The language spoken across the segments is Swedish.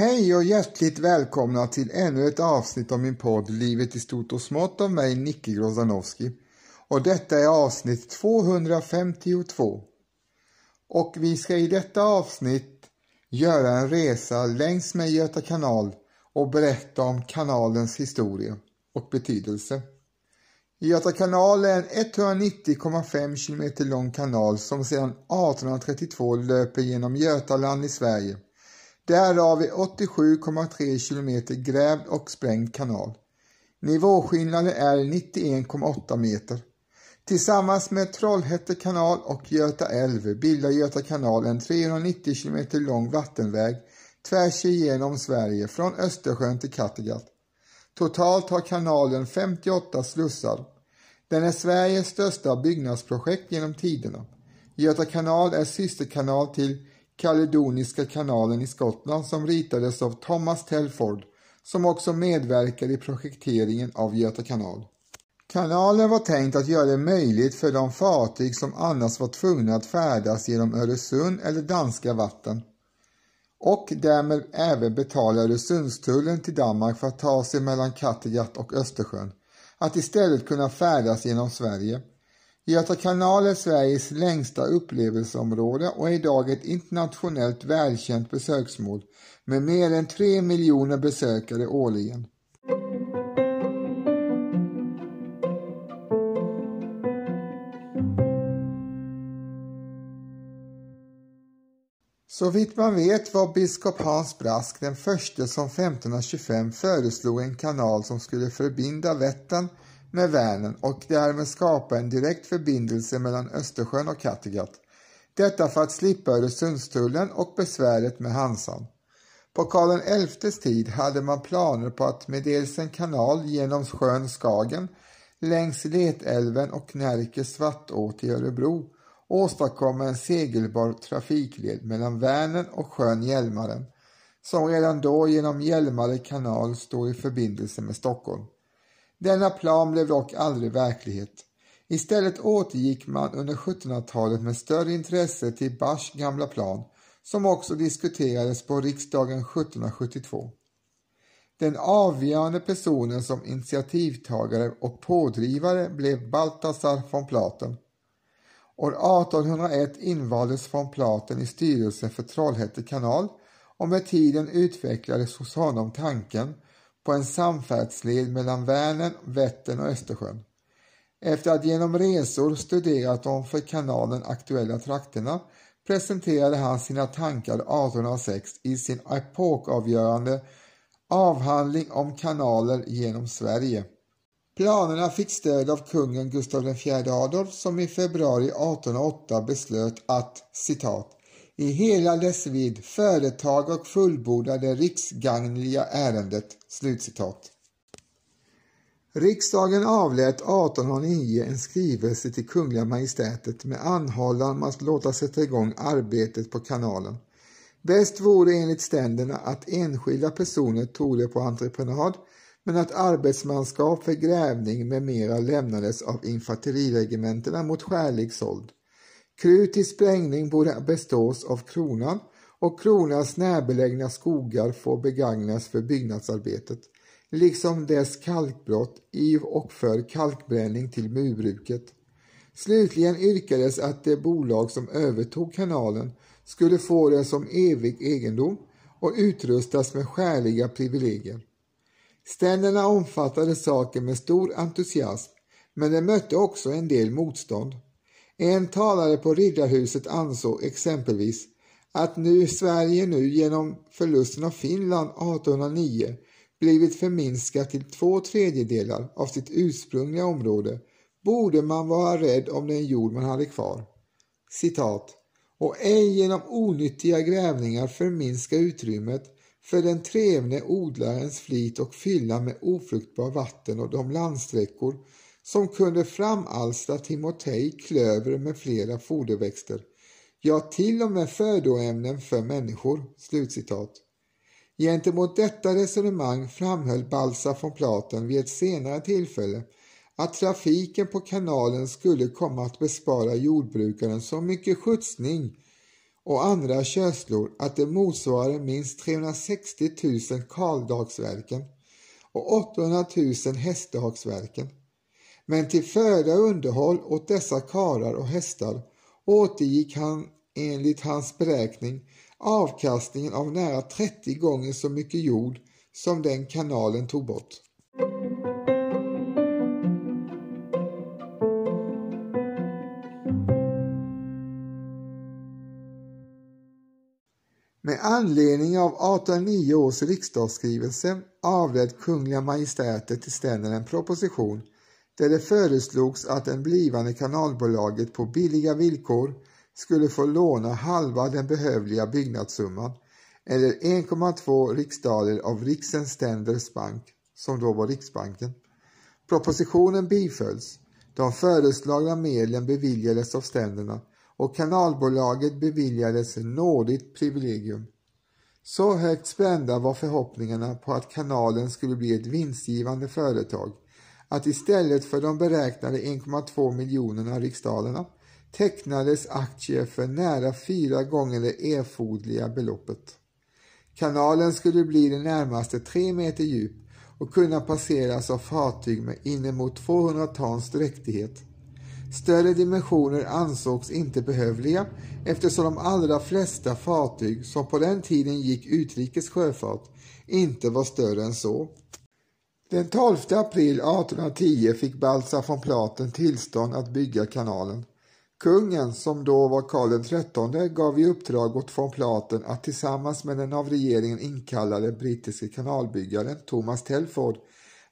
Hej och hjärtligt välkomna till ännu ett avsnitt av min podd Livet i stort och smått av mig, Nicke Grozanowski. Och detta är avsnitt 252. Och vi ska i detta avsnitt göra en resa längs med Göta kanal och berätta om kanalens historia och betydelse. Göta kanal är en 190,5 km lång kanal som sedan 1832 löper genom Götaland i Sverige. Därav är 87,3 km grävd och sprängd kanal. Nivåskillnaden är 91,8 meter. Tillsammans med Trollhätte kanal och Göta älv bildar Göta kanal en 390 km lång vattenväg tvärs igenom Sverige från Östersjön till Kattegatt. Totalt har kanalen 58 slussar. Den är Sveriges största byggnadsprojekt genom tiderna. Göta kanal är systerkanal till Kaledoniska kanalen i Skottland som ritades av Thomas Telford som också medverkade i projekteringen av Göta kanal. Kanalen var tänkt att göra det möjligt för de fartyg som annars var tvungna att färdas genom Öresund eller danska vatten och därmed även betala Öresundstullen till Danmark för att ta sig mellan Kattegatt och Östersjön, att istället kunna färdas genom Sverige. Göta kanal är Sveriges längsta upplevelseområde och är idag ett internationellt välkänt besöksmål med mer än 3 miljoner besökare årligen. Så vitt man vet var biskop Hans Brask den första som 1525 föreslog en kanal som skulle förbinda Vättern med Vänern och därmed skapa en direkt förbindelse mellan Östersjön och Kattegatt. Detta för att slippa Öresundstullen och besväret med Hansan. På Karl XIs tid hade man planer på att med dels en kanal genom sjön Skagen längs Letälven och Närke Svartå till Örebro åstadkomma en segelbar trafikled mellan Vänern och sjön Hjälmaren som redan då genom Hjälmare kanal står i förbindelse med Stockholm. Denna plan blev dock aldrig verklighet. Istället återgick man under 1700-talet med större intresse till Bachs gamla plan som också diskuterades på riksdagen 1772. Den avgörande personen som initiativtagare och pådrivare blev Baltasar von Platen. År 1801 invaldes von Platen i styrelsen för Trollhätte kanal och med tiden utvecklades hos honom tanken på en samfärdsled mellan Vänern, Vättern och Östersjön. Efter att genom resor studerat de för kanalen aktuella trakterna presenterade han sina tankar 1806 i sin epokavgörande avhandling om kanaler genom Sverige. Planerna fick stöd av kungen Gustav IV Adolf som i februari 1808 beslöt att citat i hela dess vidd företag och fullborda det riksgagnliga ärendet. Slutcitat. Riksdagen avlät 1809 en skrivelse till Kungliga Majestätet med anhållan om att låta sätta igång arbetet på kanalen. Bäst vore enligt ständerna att enskilda personer tog det på entreprenad men att arbetsmanskap för grävning med mera lämnades av infanteriregementena mot skälig såld. Krut till sprängning borde bestås av kronan och kronans närbelägna skogar får begagnas för byggnadsarbetet, liksom dess kalkbrott i och för kalkbränning till murbruket. Slutligen yrkades att det bolag som övertog kanalen skulle få den som evig egendom och utrustas med skäliga privilegier. Ständerna omfattade saken med stor entusiasm, men det mötte också en del motstånd. En talare på Riddarhuset ansåg exempelvis att nu Sverige nu genom förlusten av Finland 1809 blivit förminskat till två tredjedelar av sitt ursprungliga område borde man vara rädd om den jord man hade kvar. Citat. Och ej genom onyttiga grävningar förminska utrymmet för den trevne odlarens flit och fylla med ofruktbar vatten och de landsträckor som kunde framalstra timotej, klöver med flera foderväxter, ja till och med födoämnen för människor." Slutcitat. Gentemot detta resonemang framhöll Balsa von Platen vid ett senare tillfälle att trafiken på kanalen skulle komma att bespara jordbrukaren så mycket skjutsning och andra körslor att det motsvarade minst 360 000 kaldagsverken och 800 000 hästdagsverken. Men till föda underhåll åt dessa karar och hästar återgick han enligt hans beräkning avkastningen av nära 30 gånger så mycket jord som den kanalen tog bort. Med anledning av 1809 års riksdagsskrivelse avlät Kungliga Majestätet till ständerna en proposition där det föreslogs att det blivande kanalbolaget på billiga villkor skulle få låna halva den behövliga byggnadssumman eller 1,2 riksdaler av Riksens ständers bank, som då var Riksbanken. Propositionen bifölls. De föreslagna medlen beviljades av ständerna och kanalbolaget beviljades nådigt privilegium. Så högt spända var förhoppningarna på att kanalen skulle bli ett vinstgivande företag att istället för de beräknade 1,2 miljonerna riksdalerna tecknades aktier för nära fyra gånger det erforderliga beloppet. Kanalen skulle bli det närmaste tre meter djup och kunna passeras av fartyg med inemot 200 tons dräktighet. Större dimensioner ansågs inte behövliga eftersom de allra flesta fartyg som på den tiden gick utrikes sjöfart inte var större än så. Den 12 april 1810 fick Baltzar von Platen tillstånd att bygga kanalen. Kungen, som då var Karl XIII, gav i uppdrag åt von Platen att tillsammans med den av regeringen inkallade brittiske kanalbyggaren Thomas Telford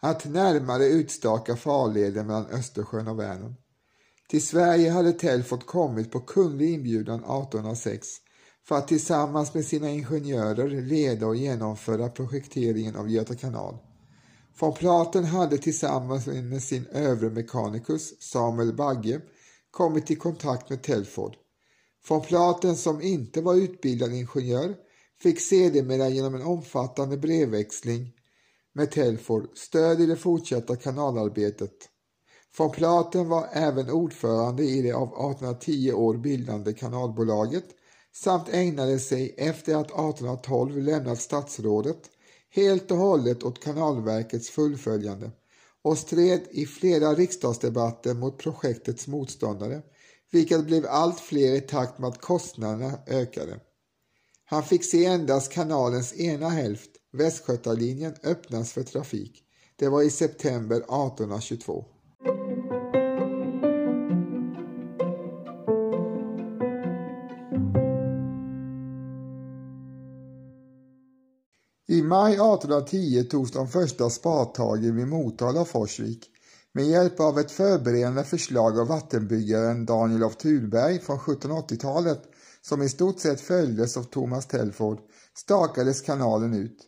att närmare utstaka farleden mellan Östersjön och Vänern. Till Sverige hade Telford kommit på kunglig inbjudan 1806 för att tillsammans med sina ingenjörer leda och genomföra projekteringen av Göta kanal. Von Platen hade tillsammans med sin övre mekanikus Samuel Bagge kommit i kontakt med Telford. Von Platen som inte var utbildad ingenjör fick sedermera genom en omfattande brevväxling med Telford stöd i det fortsatta kanalarbetet. Von Platen var även ordförande i det av 1810 år bildande kanalbolaget samt ägnade sig efter att 1812 lämnat statsrådet helt och hållet åt kanalverkets fullföljande och stred i flera riksdagsdebatter mot projektets motståndare, vilket blev allt fler i takt med att kostnaderna ökade. Han fick se endast kanalens ena hälft, Västgötalinjen, öppnas för trafik. Det var i september 1822. Maj 1810 togs de första spadtagen vid Motala och Forsvik med hjälp av ett förberedande förslag av vattenbyggaren Daniel af Thunberg från 1780-talet som i stort sett följdes av Thomas Telford stakades kanalen ut.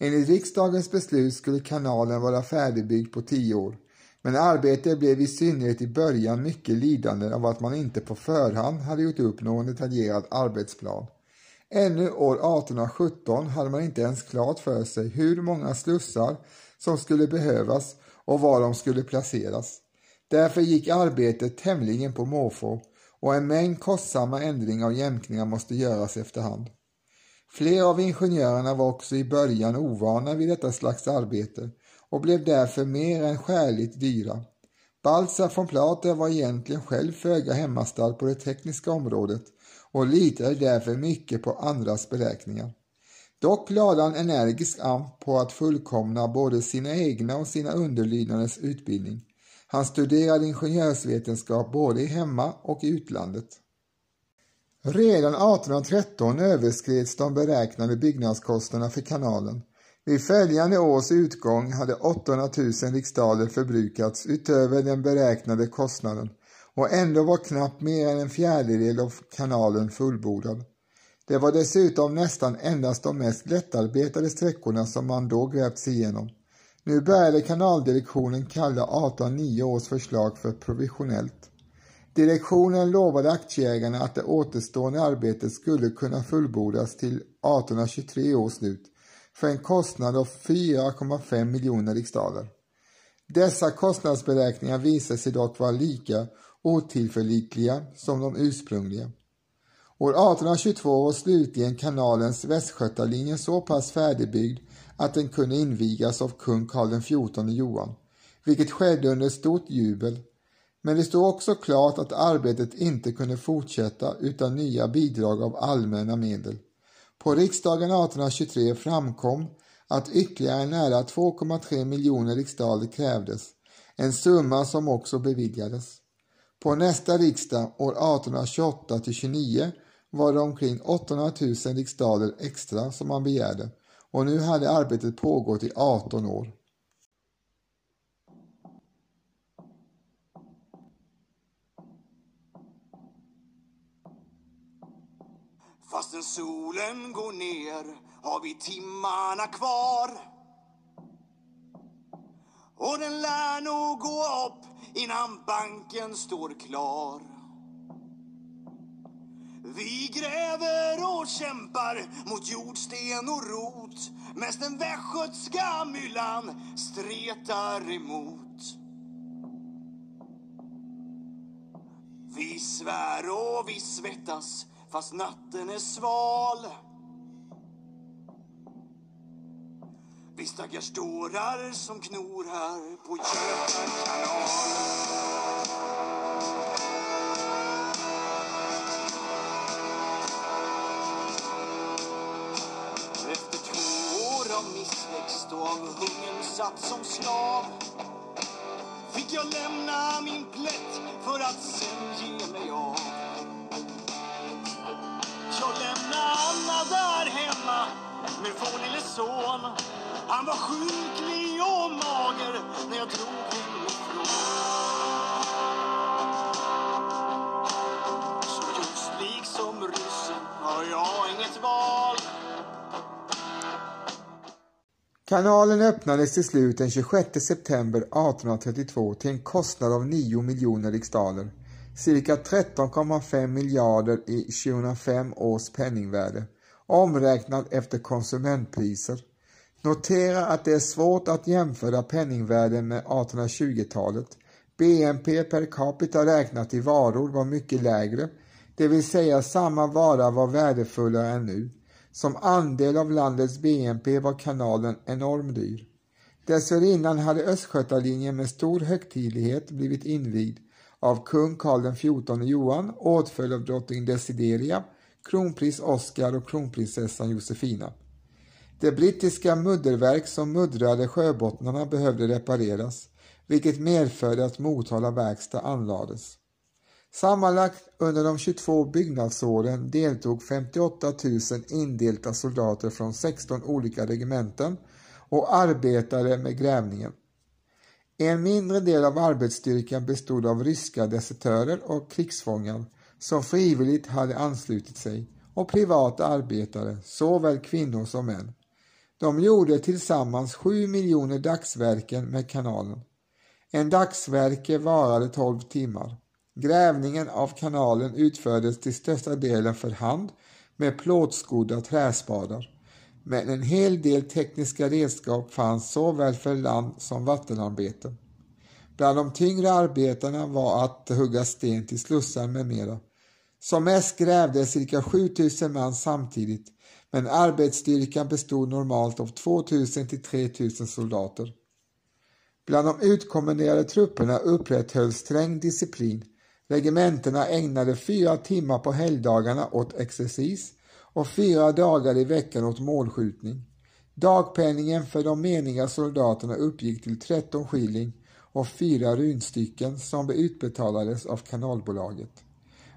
Enligt riksdagens beslut skulle kanalen vara färdigbyggd på tio år men arbetet blev i synnerhet i början mycket lidande av att man inte på förhand hade gjort upp någon detaljerad arbetsplan. Ännu år 1817 hade man inte ens klart för sig hur många slussar som skulle behövas och var de skulle placeras. Därför gick arbetet tämligen på måfå och en mängd kostsamma ändringar och jämkningar måste göras efterhand. Flera av ingenjörerna var också i början ovana vid detta slags arbete och blev därför mer än skäligt dyra. Baltzar von Plater var egentligen själv föga hemmastad på det tekniska området och litade därför mycket på andras beräkningar. Dock lade han energisk an på att fullkomna både sina egna och sina underlydandes utbildning. Han studerade ingenjörsvetenskap både hemma och i utlandet. Redan 1813 överskreds de beräknade byggnadskostnaderna för kanalen. Vid följande års utgång hade 800 000 riksdaler förbrukats utöver den beräknade kostnaden och ändå var knappt mer än en fjärdedel av kanalen fullbordad. Det var dessutom nästan endast de mest lättarbetade sträckorna som man då grävt sig igenom. Nu började kanaldirektionen kalla 1809 års förslag för provisionellt. Direktionen lovade aktieägarna att det återstående arbetet skulle kunna fullbordas till 1823 års slut för en kostnad av 4,5 miljoner riksdaler. Dessa kostnadsberäkningar visade sig dock vara lika otillförlitliga som de ursprungliga. År 1822 var slutligen kanalens Västgötalinje så pass färdigbyggd att den kunde invigas av kung Karl XIV Johan, vilket skedde under stort jubel. Men det stod också klart att arbetet inte kunde fortsätta utan nya bidrag av allmänna medel. På riksdagen 1823 framkom att ytterligare nära 2,3 miljoner riksdaler krävdes, en summa som också beviljades. På nästa riksdag år 1828 till 29 var det omkring 800 000 riksdaler extra som man begärde och nu hade arbetet pågått i 18 år. Fastän solen går ner har vi timmarna kvar. Och den lär nog gå upp innan banken står klar. Vi gräver och kämpar mot jordsten och rot medan den västgötska myllan stretar emot Vi svär och vi svettas fast natten är sval Vi stackars dårar som knor här på Göta kanal Efter två år av missväxt och av hungern satt som slav fick jag lämna min plätt för att sen ge mig av. Jag lämnar Anna där hemma med vår lille son. Han var sjuklig och mager när jag drog hemifrån. Så just liksom ryssen har jag inget val. Kanalen öppnades till slut den 26 september 1832 till en kostnad av 9 miljoner riksdaler, cirka 13,5 miljarder i 2005 års penningvärde, omräknat efter konsumentpriser. Notera att det är svårt att jämföra penningvärden med 1820-talet. BNP per capita räknat i varor var mycket lägre, det vill säga samma vara var värdefullare än nu. Som andel av landets BNP var kanalen enormt dyr. Dessförinnan hade Östgötalinjen med stor högtidlighet blivit invigd av kung Karl XIV Johan åtföljd av drottning Desideria, kronprins Oscar och kronprinsessan Josefina. Det brittiska mudderverk som muddrade sjöbottnarna behövde repareras, vilket medförde att Motala verkstad anlades. Sammanlagt under de 22 byggnadsåren deltog 58 000 indelta soldater från 16 olika regementen och arbetade med grävningen. En mindre del av arbetsstyrkan bestod av ryska desertörer och krigsfångar som frivilligt hade anslutit sig och privata arbetare, såväl kvinnor som män. De gjorde tillsammans 7 miljoner dagsverken med kanalen. En dagsverke varade 12 timmar. Grävningen av kanalen utfördes till största delen för hand med plåtskodda träspadar, men en hel del tekniska redskap fanns såväl för land som vattenarbete. Bland de tyngre arbetena var att hugga sten till slussar med mera. Som mest grävde cirka 7000 man samtidigt, men arbetsstyrkan bestod normalt av 2000 till 3000 soldater. Bland de utkommenderade trupperna upprätthölls sträng disciplin Regementena ägnade fyra timmar på helgdagarna åt exercis och fyra dagar i veckan åt målskjutning. Dagpenningen för de meniga soldaterna uppgick till 13 skilling och fyra runstycken som utbetalades av kanalbolaget.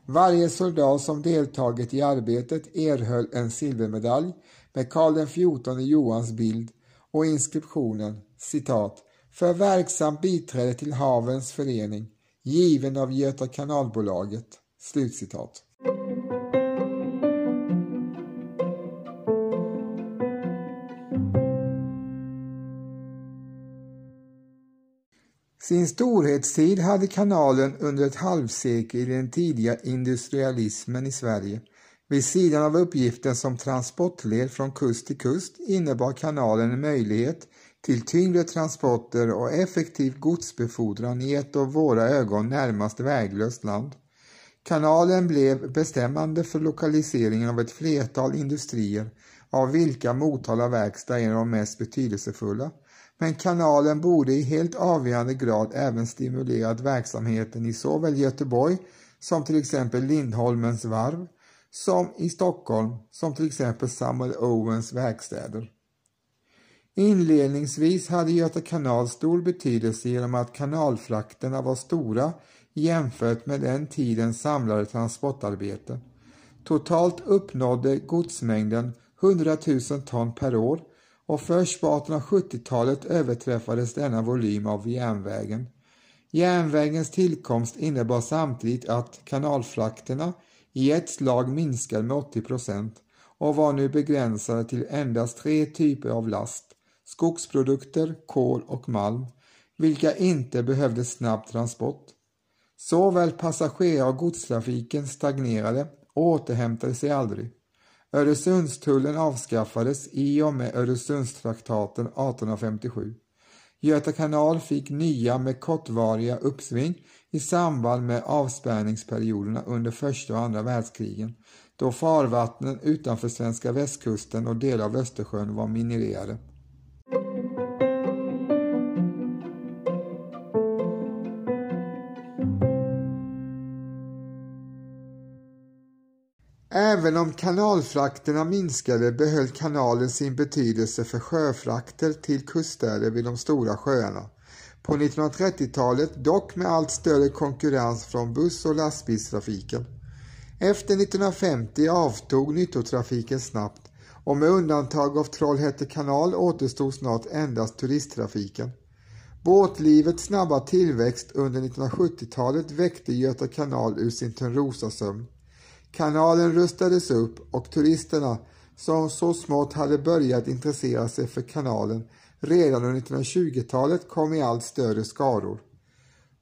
Varje soldat som deltagit i arbetet erhöll en silvermedalj med Karl XIV Johans bild och inskriptionen citat för verksamt biträde till havens förening given av Göta kanalbolaget." Slutcitat. Sin storhetstid hade kanalen under ett halvsekel i den tidiga industrialismen i Sverige. Vid sidan av uppgiften som transportled från kust till kust innebar kanalen en möjlighet till tyngre transporter och effektiv godsbefordran i ett av våra ögon närmast väglöst land. Kanalen blev bestämmande för lokaliseringen av ett flertal industrier av vilka Motala verkstad är en av de mest betydelsefulla. Men kanalen borde i helt avgörande grad även stimulerat verksamheten i såväl Göteborg som till exempel Lindholmens varv, som i Stockholm, som till exempel Samuel Owens verkstäder. Inledningsvis hade Göta kanal stor betydelse genom att kanalfrakterna var stora jämfört med den tidens samlade transportarbete. Totalt uppnådde godsmängden 100 000 ton per år och först på 1870-talet överträffades denna volym av järnvägen. Järnvägens tillkomst innebar samtidigt att kanalfrakterna i ett slag minskade med 80 procent och var nu begränsade till endast tre typer av last, skogsprodukter, kol och malm, vilka inte behövde snabb transport. Såväl passagerar och godstrafiken stagnerade och återhämtade sig aldrig. Öresundstullen avskaffades i och med Öresundstraktaten 1857. Göta kanal fick nya med kortvariga uppsving i samband med avspärrningsperioderna under första och andra världskrigen, då farvattnen utanför svenska västkusten och delar av Östersjön var minererade. Även om kanalfrakterna minskade behöll kanalen sin betydelse för sjöfrakter till kuststäder vid de stora sjöarna. På 1930-talet dock med allt större konkurrens från buss och lastbilstrafiken. Efter 1950 avtog nyttotrafiken snabbt och med undantag av Trollhätte kanal återstod snart endast turisttrafiken. Båtlivets snabba tillväxt under 1970-talet väckte Göta kanal ur sin Törnrosasömn. Kanalen rustades upp och turisterna som så smått hade börjat intressera sig för kanalen redan under 1920-talet kom i allt större skaror.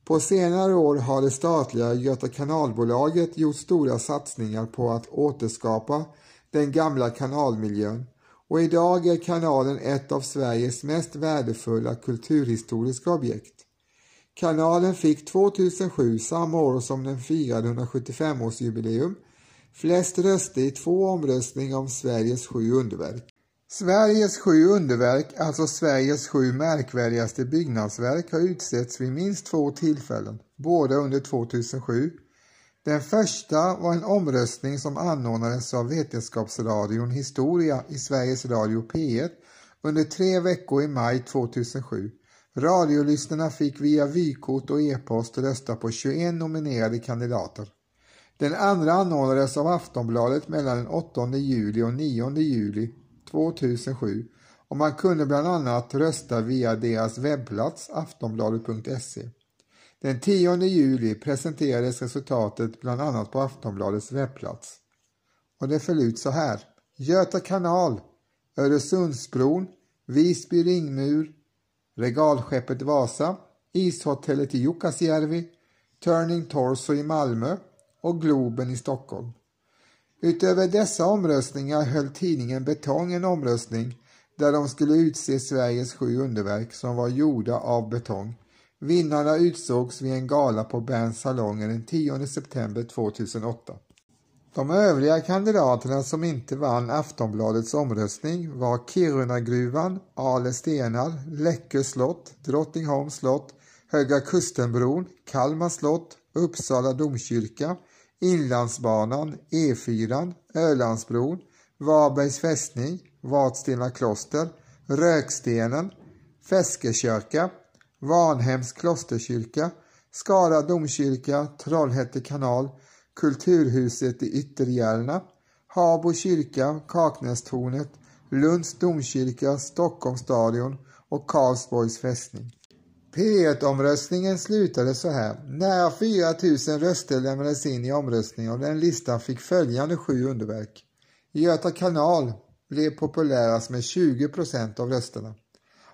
På senare år har det statliga Göta kanalbolaget gjort stora satsningar på att återskapa den gamla kanalmiljön och idag är kanalen ett av Sveriges mest värdefulla kulturhistoriska objekt. Kanalen fick 2007, samma år som den firade 175-årsjubileum, flest röster i två omröstningar om Sveriges sju underverk. Sveriges sju underverk, alltså Sveriges sju märkvärdigaste byggnadsverk, har utsetts vid minst två tillfällen, båda under 2007. Den första var en omröstning som anordnades av Vetenskapsradion Historia i Sveriges Radio P1 under tre veckor i maj 2007. Radiolyssnarna fick via vykort och e-post rösta på 21 nominerade kandidater. Den andra anordnades av Aftonbladet mellan den 8 juli och 9 juli 2007 och man kunde bland annat rösta via deras webbplats aftonbladet.se. Den 10 juli presenterades resultatet bland annat på Aftonbladets webbplats. Och det föll ut så här. Göta kanal, Öresundsbron, Visby ringmur, regalskeppet Vasa, ishotellet i Jukkasjärvi, Turning Torso i Malmö, och Globen i Stockholm. Utöver dessa omröstningar höll tidningen Betong en omröstning där de skulle utse Sveriges sju underverk som var gjorda av betong. Vinnarna utsågs vid en gala på Berns salonger den 10 september 2008. De övriga kandidaterna som inte vann Aftonbladets omröstning var Kirunagruvan, Ale stenar, Läckö slott, Drottningholms slott, Höga Kustenbron, Kalmar slott, Uppsala domkyrka, Inlandsbanan, E4, Ölandsbron, Varbergs fästning, Vadstena kloster, Rökstenen, Feskekörka, Varnhems klosterkyrka, Skara domkyrka, Trollhätte kanal, Kulturhuset i Ytterjärna, Habo kyrka, Kaknästornet, Lunds domkyrka, Stockholms stadion och Karlsborgs fästning. P1-omröstningen slutade så här. Nära 4 000 röster lämnades in i omröstningen och den listan fick följande sju underverk. Göta kanal blev populärast med 20 av rösterna.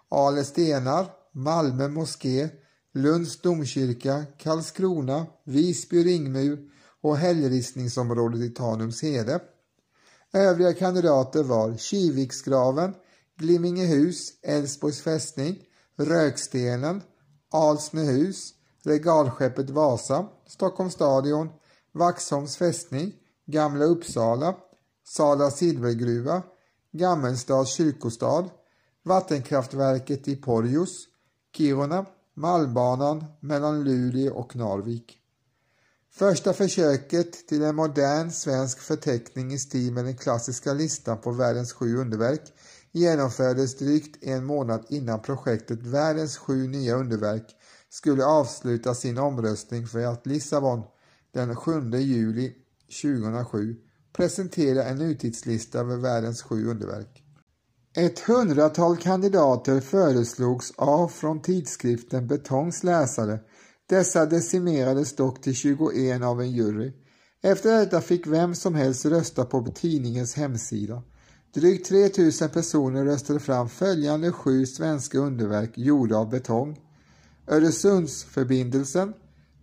Ale stenar, Malmö moské, Lunds domkyrka, Karlskrona, Visby ringmur och hällristningsområdet i Tanumshede. Övriga kandidater var Kiviksgraven, Glimmingehus, Älvsborgs fästning, Rökstenen, Alsnehus, regalskeppet Vasa, Stockholms stadion, Vaxholms fästning, Gamla Uppsala, Sala silvergruva, Gammelstads kyrkostad, vattenkraftverket i Porjus, Kiruna, Malmbanan mellan Luleå och Narvik. Första försöket till en modern svensk förteckning i stil med den klassiska listan på världens sju underverk genomfördes drygt en månad innan projektet Världens sju nya underverk skulle avsluta sin omröstning för att Lissabon den 7 juli 2007 presentera en nutidslista över världens sju underverk. Ett hundratal kandidater föreslogs av från tidskriften Betongs läsare. Dessa decimerades dock till 21 av en jury. Efter detta fick vem som helst rösta på tidningens hemsida. Drygt 3000 personer röstade fram följande sju svenska underverk gjorda av betong. Öresundsförbindelsen,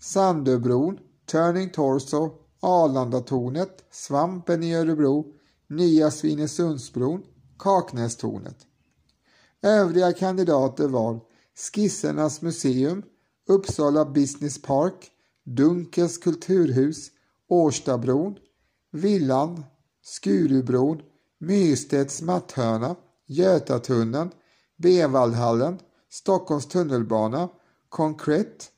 Sandöbron, Turning Torso, Arlandatornet, Svampen i Örebro, Nya Svinesundsbron, Kaknästornet. Övriga kandidater var Skissernas museum, Uppsala Business Park, Dunkels kulturhus, Årstabron, Villan, Skurubron, Myrstedts matthörna, Götatunneln, Bevaldhallen, Stockholms tunnelbana, Konkret,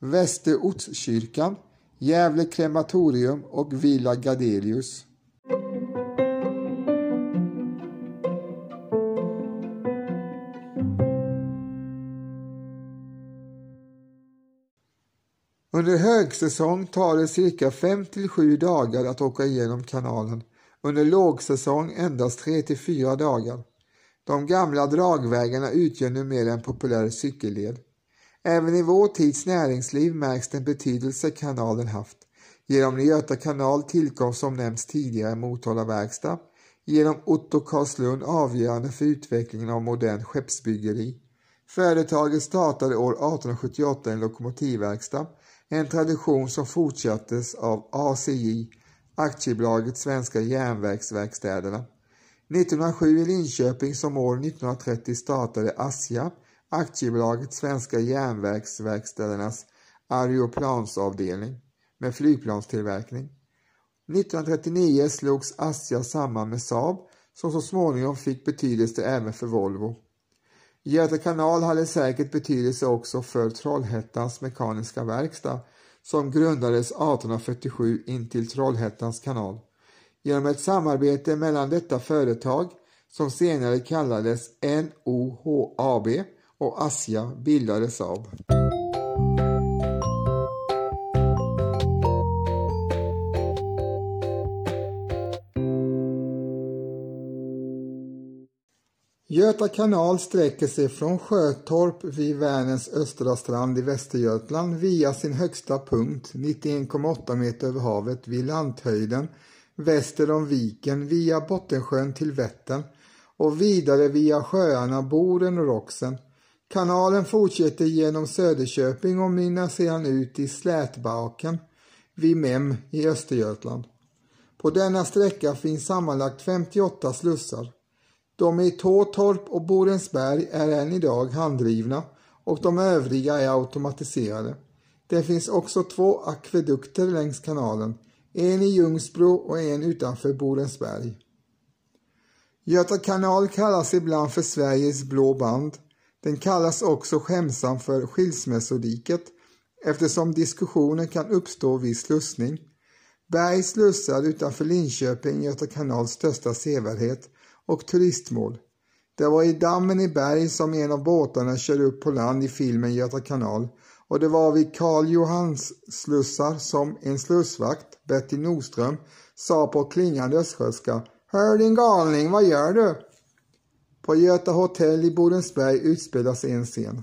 Västerortskyrkan, Gävle krematorium och Villa Gardelius. Under högsäsong tar det cirka 5 till 7 dagar att åka igenom kanalen. Under lågsäsong endast tre till fyra dagar. De gamla dragvägarna utgör numera en populär cykelled. Även i vår tids näringsliv märks den betydelse kanalen haft. Genom Göta kanal tillkom som nämnts tidigare Motala verkstad. Genom Otto Karlslund avgörande för utvecklingen av modern skeppsbyggeri. Företaget startade år 1878 en lokomotivverkstad, en tradition som fortsattes av ACJ, aktiebolaget Svenska järnvägsverkstäderna. 1907 i Linköping som år 1930 startade ASJA, aktiebolaget Svenska järnvägsverkstädernas aeroplansavdelning med flygplanstillverkning. 1939 slogs ASJA samman med Saab som så småningom fick betydelse även för Volvo. Göta kanal hade säkert betydelse också för Trollhättans mekaniska verkstad som grundades 1847 intill Trollhättans kanal. Genom ett samarbete mellan detta företag, som senare kallades NOHAB, och Asja bildades Saab. Göta kanal sträcker sig från Sjötorp vid Vänerns östra strand i Västergötland via sin högsta punkt 91,8 meter över havet vid landhöjden väster om viken via Bottensjön till Vättern och vidare via sjöarna Boren och Roxen. Kanalen fortsätter genom Söderköping och mynnar sedan ut i Slätbaken vid Mem i Östergötland. På denna sträcka finns sammanlagt 58 slussar. De i Tåtorp och Borensberg är än idag handdrivna och de övriga är automatiserade. Det finns också två akvedukter längs kanalen, en i Ljungsbro och en utanför Borensberg. Göta kanal kallas ibland för Sveriges blå band. Den kallas också skämsamt för skilsmässodiket eftersom diskussioner kan uppstå vid slussning. Bergs slussar utanför Linköping Göta kanals största sevärdhet och turistmål. Det var i dammen i Berg som en av båtarna körde upp på land i filmen Göta kanal och det var vid Karl Johans slussar som en slussvakt, Betty Nordström, sa på klingande östgötska Hör din galning, vad gör du? På Göta hotell i Bodensberg utspelas en scen.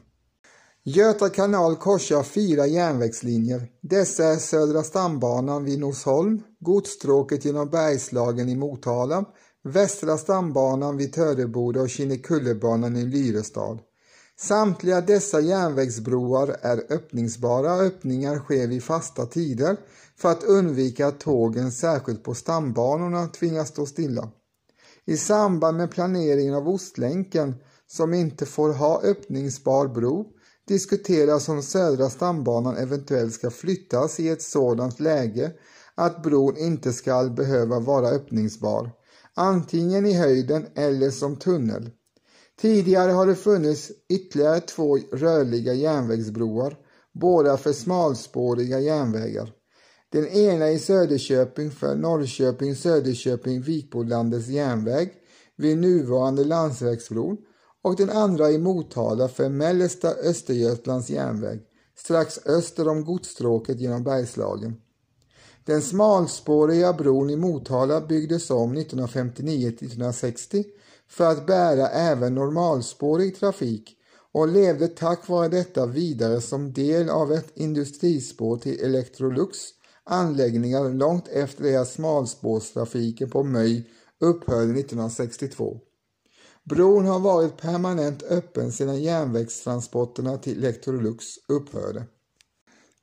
Göta kanal korsar fyra järnvägslinjer. Dessa är Södra stambanan vid Norsholm, godsstråket genom Bergslagen i Motala, Västra stambanan vid Töreboda och Kinnekullebanan i Lyrestad. Samtliga dessa järnvägsbroar är öppningsbara. Öppningar sker vid fasta tider för att undvika att tågen, särskilt på stambanorna, tvingas stå stilla. I samband med planeringen av Ostlänken, som inte får ha öppningsbar bro, diskuteras om Södra stambanan eventuellt ska flyttas i ett sådant läge att bron inte ska behöva vara öppningsbar, antingen i höjden eller som tunnel. Tidigare har det funnits ytterligare två rörliga järnvägsbroar, båda för smalspåriga järnvägar. Den ena i Söderköping för Norrköping Söderköping Vikbolandets järnväg vid nuvarande landsvägsbron och den andra i Motala för Mellersta Östergötlands järnväg strax öster om godsstråket genom Bergslagen. Den smalspåriga bron i Motala byggdes om 1959-1960 för att bära även normalspårig trafik och levde tack vare detta vidare som del av ett industrispår till Electrolux anläggningar långt efter det att smalspårstrafiken på Möj upphörde 1962. Bron har varit permanent öppen sedan järnvägstransporterna till Electrolux upphörde.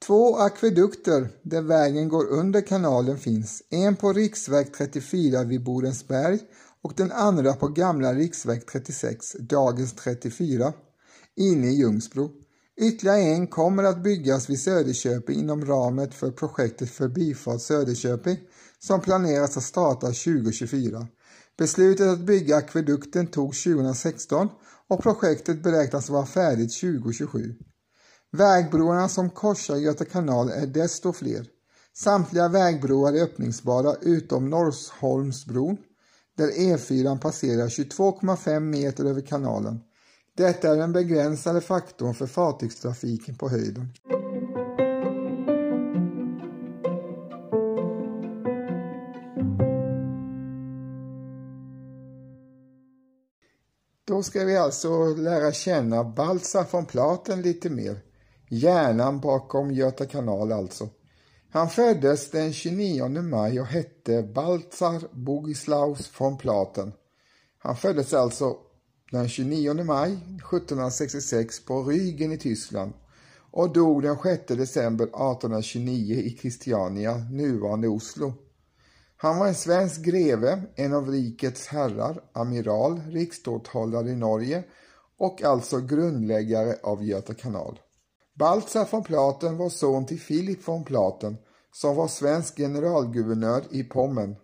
Två akvedukter där vägen går under kanalen finns, en på riksväg 34 vid Borensberg och den andra på gamla riksväg 36, dagens 34, inne i Ljungsbro. Ytterligare en kommer att byggas vid Söderköping inom ramen för projektet Förbifart Söderköping som planeras att starta 2024. Beslutet att bygga akvedukten tog 2016 och projektet beräknas vara färdigt 2027. Vägbroarna som korsar Göta kanal är desto fler. Samtliga vägbroar är öppningsbara utom Norrholmsbron där E4 passerar 22,5 meter över kanalen. Detta är den begränsade faktorn för fartygstrafiken på höjden. Då ska vi alltså lära känna Baltzar von Platen lite mer. Hjärnan bakom Göta kanal alltså. Han föddes den 29 maj och hette Baltzar Bogislaus von Platen. Han föddes alltså den 29 maj 1766 på Rügen i Tyskland och dog den 6 december 1829 i Christiania, nuvarande Oslo. Han var en svensk greve, en av rikets herrar, amiral, riksståthållare i Norge och alltså grundläggare av Göta kanal. Baltzar von Platen var son till Filip von Platen som var svensk generalguvernör i Pommern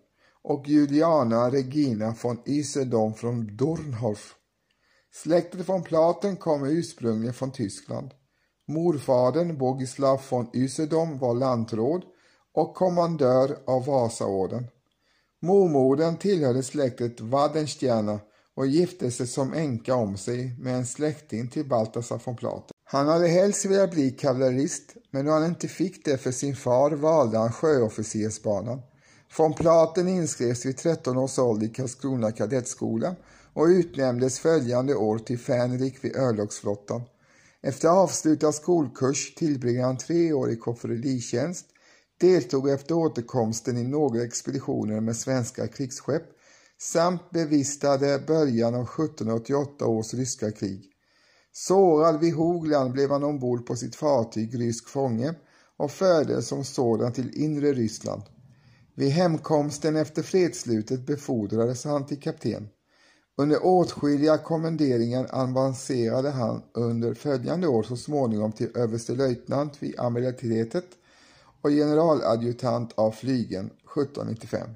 och Juliana Regina von Isedom från Dornhof. Släktet von Platen kom ursprungligen från Tyskland. Morfadern Bogislav von Usedom var lantråd och kommandör av Vasaorden. Mormodern tillhörde släktet Wadenstierna och gifte sig som änka om sig med en släkting till Baltasar von Platen. Han hade helst velat bli kavallerist, men då han inte fick det för sin far valde han sjöofficersbanan. Von Platen inskrevs vid 13 års ålder i Karlskrona kadettskola och utnämndes följande år till fänrik vid örlogsflottan. Efter avslutad skolkurs tillbringade han tre år i kofferditjänst, deltog efter återkomsten i några expeditioner med svenska krigsskepp samt bevistade början av 1788 års ryska krig. Sårad vid Hogland blev han ombord på sitt fartyg Rysk fånge och fördes som sådan till inre Ryssland. Vid hemkomsten efter fredsslutet befordrades han till kapten. Under åtskilliga kommenderingar avancerade han under följande år så småningom till överstelöjtnant vid amiralitetet och generaladjutant av flygen 1795.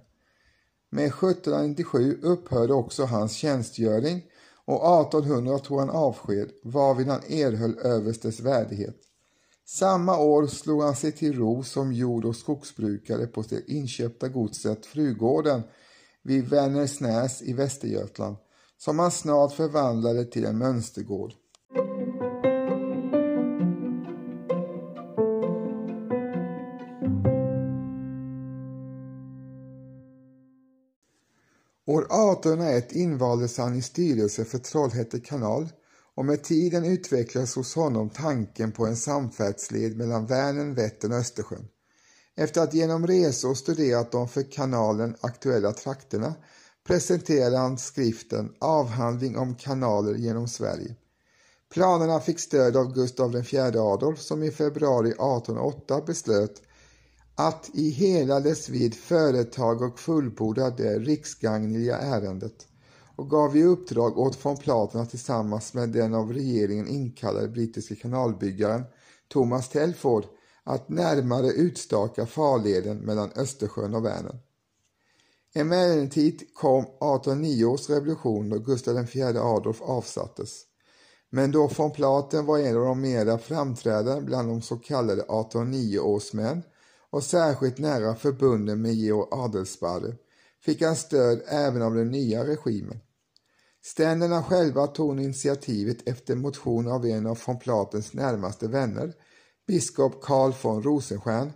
Med 1797 upphörde också hans tjänstgöring och 1800 tog han avsked varvid han erhöll överstes värdighet. Samma år slog han sig till ro som jord och skogsbrukare på det inköpta godset Frugården vid Vänersnäs i Västergötland som han snart förvandlade till en mönstergård. År 1801 invaldes han i styrelsen för Trollhätte kanal och med tiden utvecklades hos honom tanken på en samfärdsled mellan Vänern, Vättern och Östersjön. Efter att genom resor studerat de för kanalen aktuella trakterna presenterade han skriften Avhandling om kanaler genom Sverige. Planerna fick stöd av Gustav IV Adolf som i februari 1808 beslöt att i hela dess vidd företag och fullborda det riksgagneliga ärendet och gav i uppdrag åt von Platen att tillsammans med den av regeringen inkallade brittiske kanalbyggaren Thomas Telford att närmare utstaka farleden mellan Östersjön och Vänern. Emellertid kom 1809 års revolution då Gustav IV Adolf avsattes. Men då von Platen var en av de mera framträdande bland de så kallade 1809-årsmän och särskilt nära förbunden med Georg Adelsparre fick han stöd även av den nya regimen. Ständerna själva tog initiativet efter motion av en av von Platens närmaste vänner, biskop Karl von Rosenstjärn,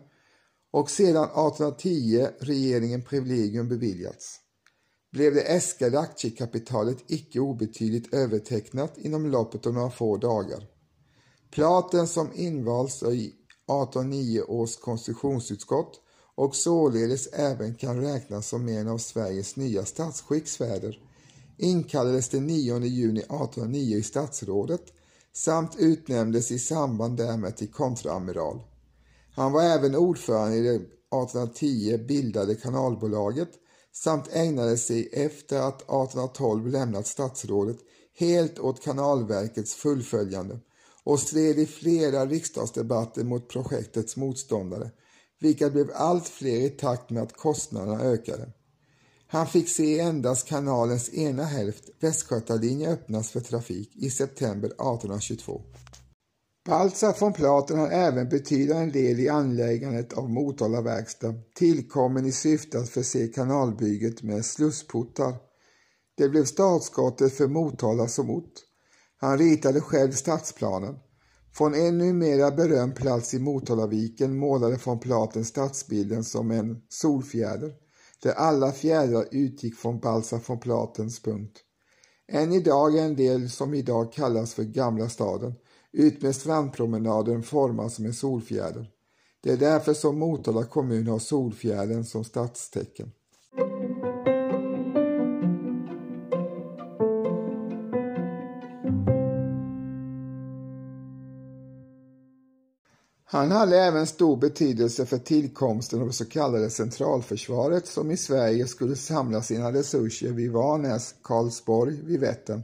och sedan 1810 regeringen privilegium beviljats blev det äskade aktiekapitalet icke obetydligt övertecknat inom loppet av några få dagar. Platen som invalts i 1809 års konstitutionsutskott och således även kan räknas som en av Sveriges nya statsskicksfäder inkallades den 9 juni 1809 i statsrådet samt utnämndes i samband därmed till kontraamiral. Han var även ordförande i det 1810 bildade kanalbolaget samt ägnade sig efter att 1812 lämnat statsrådet helt åt kanalverkets fullföljande och stred i flera riksdagsdebatter mot projektets motståndare, vilka blev allt fler i takt med att kostnaderna ökade. Han fick se endast kanalens ena hälft, Västgötalinjen, öppnas för trafik i september 1822. Baltzar von Platen har även betydande del i anläggandet av Motala verkstad, tillkommen i syfte att förse kanalbygget med slussportar. Det blev startskottet för Motala som ort. Han ritade själv stadsplanen. Från en numera berömd plats i Motalaviken målade von Platen stadsbilden som en solfjäder, där alla fjädrar utgick från Baltzar von Platens punkt. Än idag är en del som idag kallas för Gamla staden utmed strandpromenaden formad som en solfjäder. Det är därför som Motala kommun har solfjädern som stadstecken. Han hade även stor betydelse för tillkomsten av det så kallade centralförsvaret som i Sverige skulle samla sina resurser vid Varnäs, Karlsborg, vid Vättern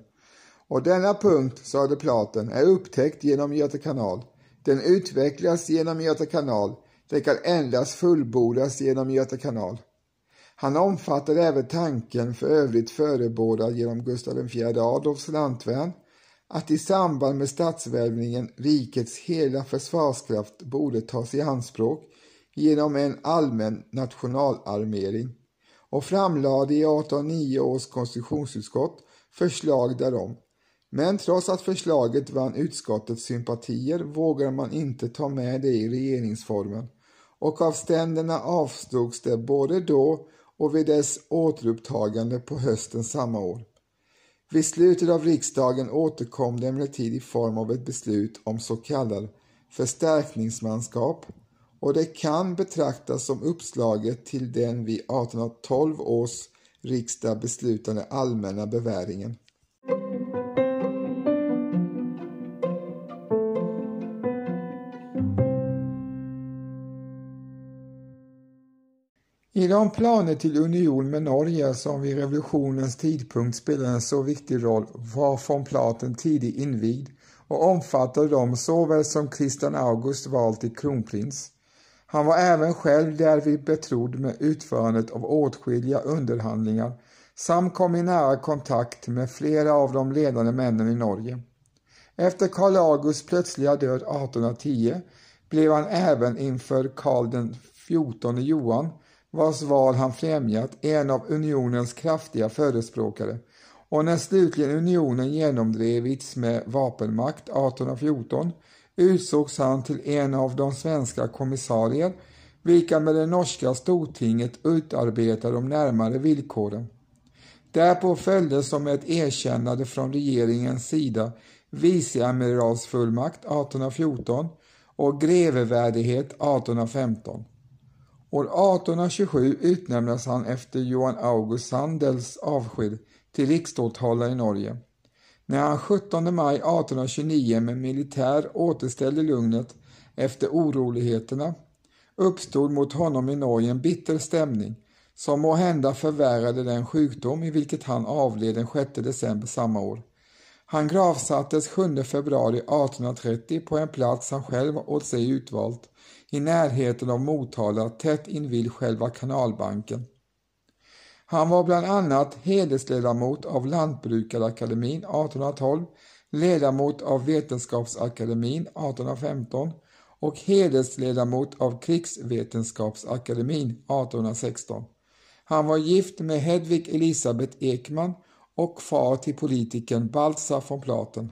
och denna punkt, sade Platen, är upptäckt genom Göta kanal. Den utvecklas genom Göta kanal. Den kan endast fullbordas genom Göta kanal. Han omfattade även tanken, för övrigt förebådad genom Gustav IV Adolfs lantvärn, att i samband med statsvälvningen rikets hela försvarskraft borde tas i anspråk genom en allmän nationalarmering och framlade i 1809 års konstitutionsutskott förslag därom. Men trots att förslaget vann utskottets sympatier vågade man inte ta med det i regeringsformen och av ständerna avslogs det både då och vid dess återupptagande på hösten samma år. Vid slutet av riksdagen återkom det emellertid i form av ett beslut om så kallad förstärkningsmanskap och det kan betraktas som uppslaget till den vid 1812 års riksdag beslutade allmänna beväringen. I de planer till union med Norge som vid revolutionens tidpunkt spelade en så viktig roll var von Platen tidigt invigd och omfattade dem såväl som Kristian August vald till kronprins. Han var även själv därvid betrodd med utförandet av åtskilliga underhandlingar samt kom i nära kontakt med flera av de ledande männen i Norge. Efter Karl Augusts plötsliga död 1810 blev han även inför Karl den XIV Johan vars val han främjat, en av unionens kraftiga förespråkare och när slutligen unionen genomdrevits med vapenmakt 1814 utsågs han till en av de svenska kommissarier vilka med det norska stortinget utarbetade de närmare villkoren. Därpå följde som ett erkännande från regeringens sida viceamiralsfullmakt 1814 och grevevärdighet 1815. År 1827 utnämndes han efter Johan August Sandels avsked till riksståthållare i Norge. När han 17 maj 1829 med militär återställde lugnet efter oroligheterna uppstod mot honom i Norge en bitter stämning som må hända förvärrade den sjukdom i vilket han avled den 6 december samma år. Han gravsattes 7 februari 1830 på en plats han själv åt sig utvalt, i närheten av Motala, tätt invid själva kanalbanken. Han var bland annat hedersledamot av Lantbrukarakademin 1812, ledamot av Vetenskapsakademin 1815 och hedersledamot av Krigsvetenskapsakademin 1816. Han var gift med Hedvig Elisabeth Ekman och far till politikern Baltzar von Platen.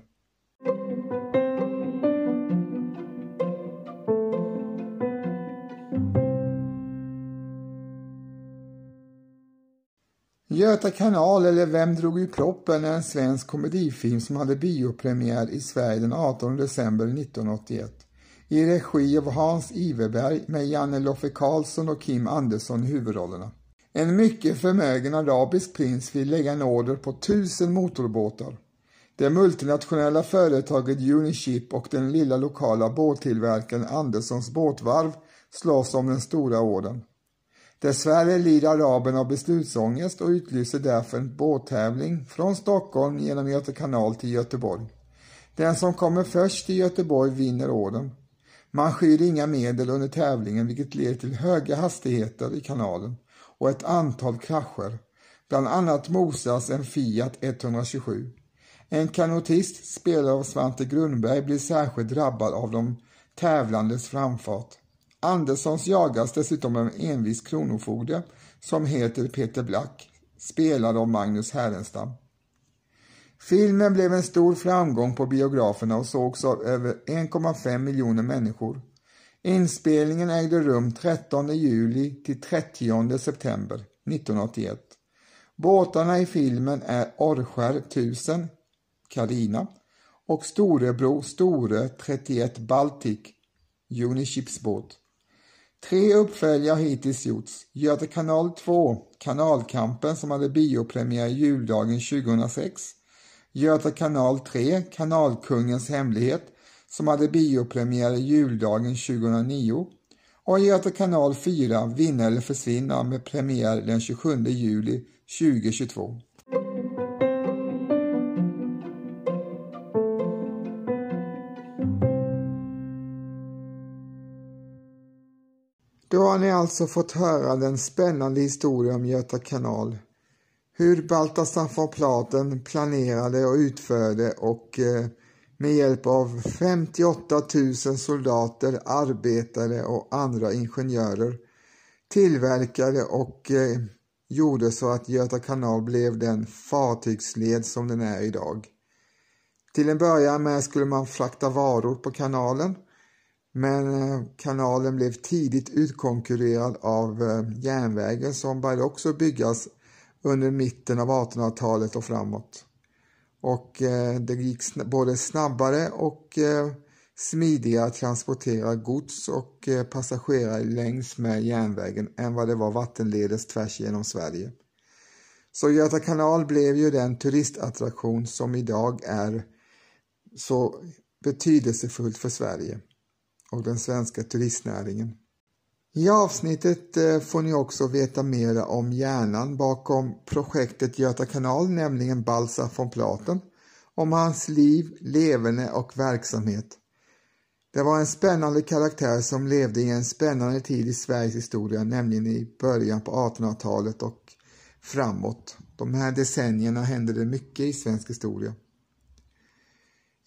Göta kanal eller Vem drog i proppen är en svensk komedifilm som hade biopremiär i Sverige den 18 december 1981 i regi av Hans Iverberg med Janne Loffe Karlsson och Kim Andersson i huvudrollerna. En mycket förmögen arabisk prins vill lägga en order på tusen motorbåtar. Det multinationella företaget Uniship och den lilla lokala båttillverkaren Anderssons båtvarv slåss om den stora ordern. Dessvärre lider araben av beslutsångest och utlyser därför en båttävling från Stockholm genom Göta kanal till Göteborg. Den som kommer först till Göteborg vinner ordern. Man skyr inga medel under tävlingen vilket leder till höga hastigheter i kanalen och ett antal krascher. Bland annat mosas en Fiat 127. En kanotist, spelad av Svante Grundberg, blir särskilt drabbad av de tävlandes framfart. Anderssons jagas dessutom av en envis kronofogde som heter Peter Black, spelad av Magnus Härenstam. Filmen blev en stor framgång på biograferna och sågs av över 1,5 miljoner människor. Inspelningen ägde rum 13 juli till 30 september 1981. Båtarna i filmen är Orrskär 1000, Carina och Storebro Store 31 Baltic, Uniships båt. Tre uppföljare har hittills gjorts. Göta kanal 2, Kanalkampen som hade biopremiär juldagen 2006. Göta kanal 3, Kanalkungens hemlighet som hade biopremiär juldagen 2009 och Göta kanal 4, Vinna eller försvinna med premiär den 27 juli 2022. Då har ni alltså fått höra den spännande historien om Göta kanal. Hur Baltasar von Platen planerade och utförde och eh, med hjälp av 58 000 soldater, arbetare och andra ingenjörer tillverkade och eh, gjorde så att Göta kanal blev den fartygsled som den är idag. Till en början med skulle man frakta varor på kanalen men eh, kanalen blev tidigt utkonkurrerad av eh, järnvägen som började också byggas under mitten av 1800-talet och framåt. Och eh, det gick både snabbare och eh, smidigare att transportera gods och eh, passagerare längs med järnvägen än vad det var vattenledes tvärs genom Sverige. Så Göta kanal blev ju den turistattraktion som idag är så betydelsefullt för Sverige och den svenska turistnäringen. I avsnittet eh, får ni också veta mer om hjärnan bakom projektet Göta kanal, nämligen Balsa von Platen, om hans liv, leverne och verksamhet. Det var en spännande karaktär som levde i en spännande tid i Sveriges historia, nämligen i början på 1800-talet och framåt. De här decennierna hände det mycket i svensk historia.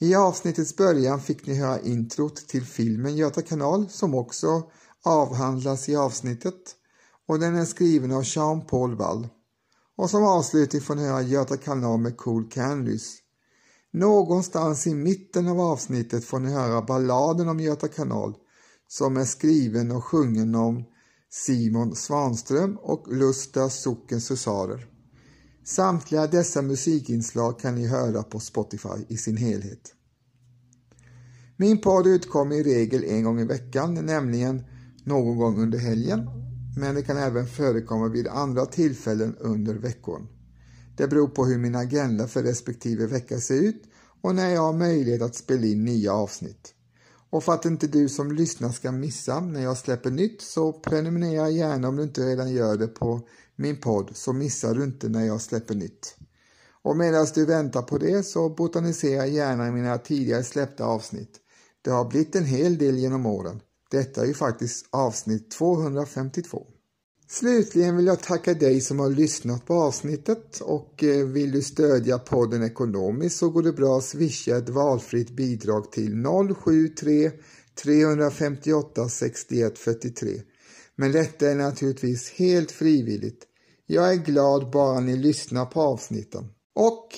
I avsnittets början fick ni höra introt till filmen Göta kanal som också avhandlas i avsnittet och den är skriven av Jean-Paul Wall. Och som avslutning får ni höra Göta kanal med Cool Canlys. Någonstans i mitten av avsnittet får ni höra balladen om Göta kanal som är skriven och sjungen om Simon Svanström och Lusta sockens husarer. Samtliga dessa musikinslag kan ni höra på Spotify i sin helhet. Min podd utkommer i regel en gång i veckan, nämligen någon gång under helgen, men det kan även förekomma vid andra tillfällen under veckan. Det beror på hur min agenda för respektive vecka ser ut och när jag har möjlighet att spela in nya avsnitt. Och för att inte du som lyssnar ska missa när jag släpper nytt så prenumerera gärna om du inte redan gör det på min podd så missar du inte när jag släpper nytt. Och medan du väntar på det så botanisera gärna i mina tidigare släppta avsnitt. Det har blivit en hel del genom åren. Detta är ju faktiskt avsnitt 252. Slutligen vill jag tacka dig som har lyssnat på avsnittet och eh, vill du stödja podden ekonomiskt så går det bra att swisha ett valfritt bidrag till 073 358 61 43. Men detta är naturligtvis helt frivilligt. Jag är glad bara ni lyssnar på avsnitten. Och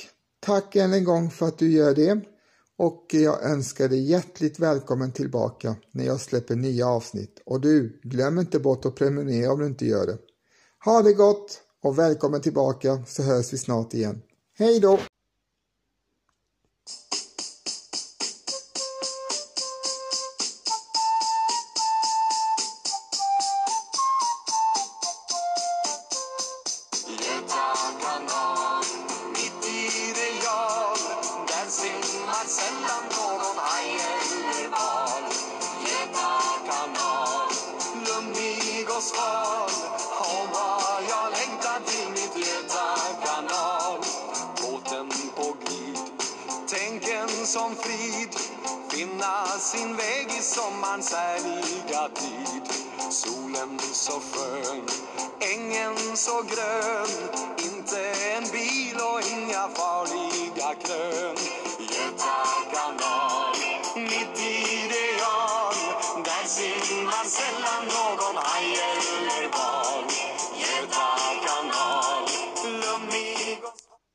tack än en gång för att du gör det och jag önskar dig hjärtligt välkommen tillbaka när jag släpper nya avsnitt. Och du, glöm inte bort att prenumerera om du inte gör det. Ha det gott och välkommen tillbaka så hörs vi snart igen. Hej då!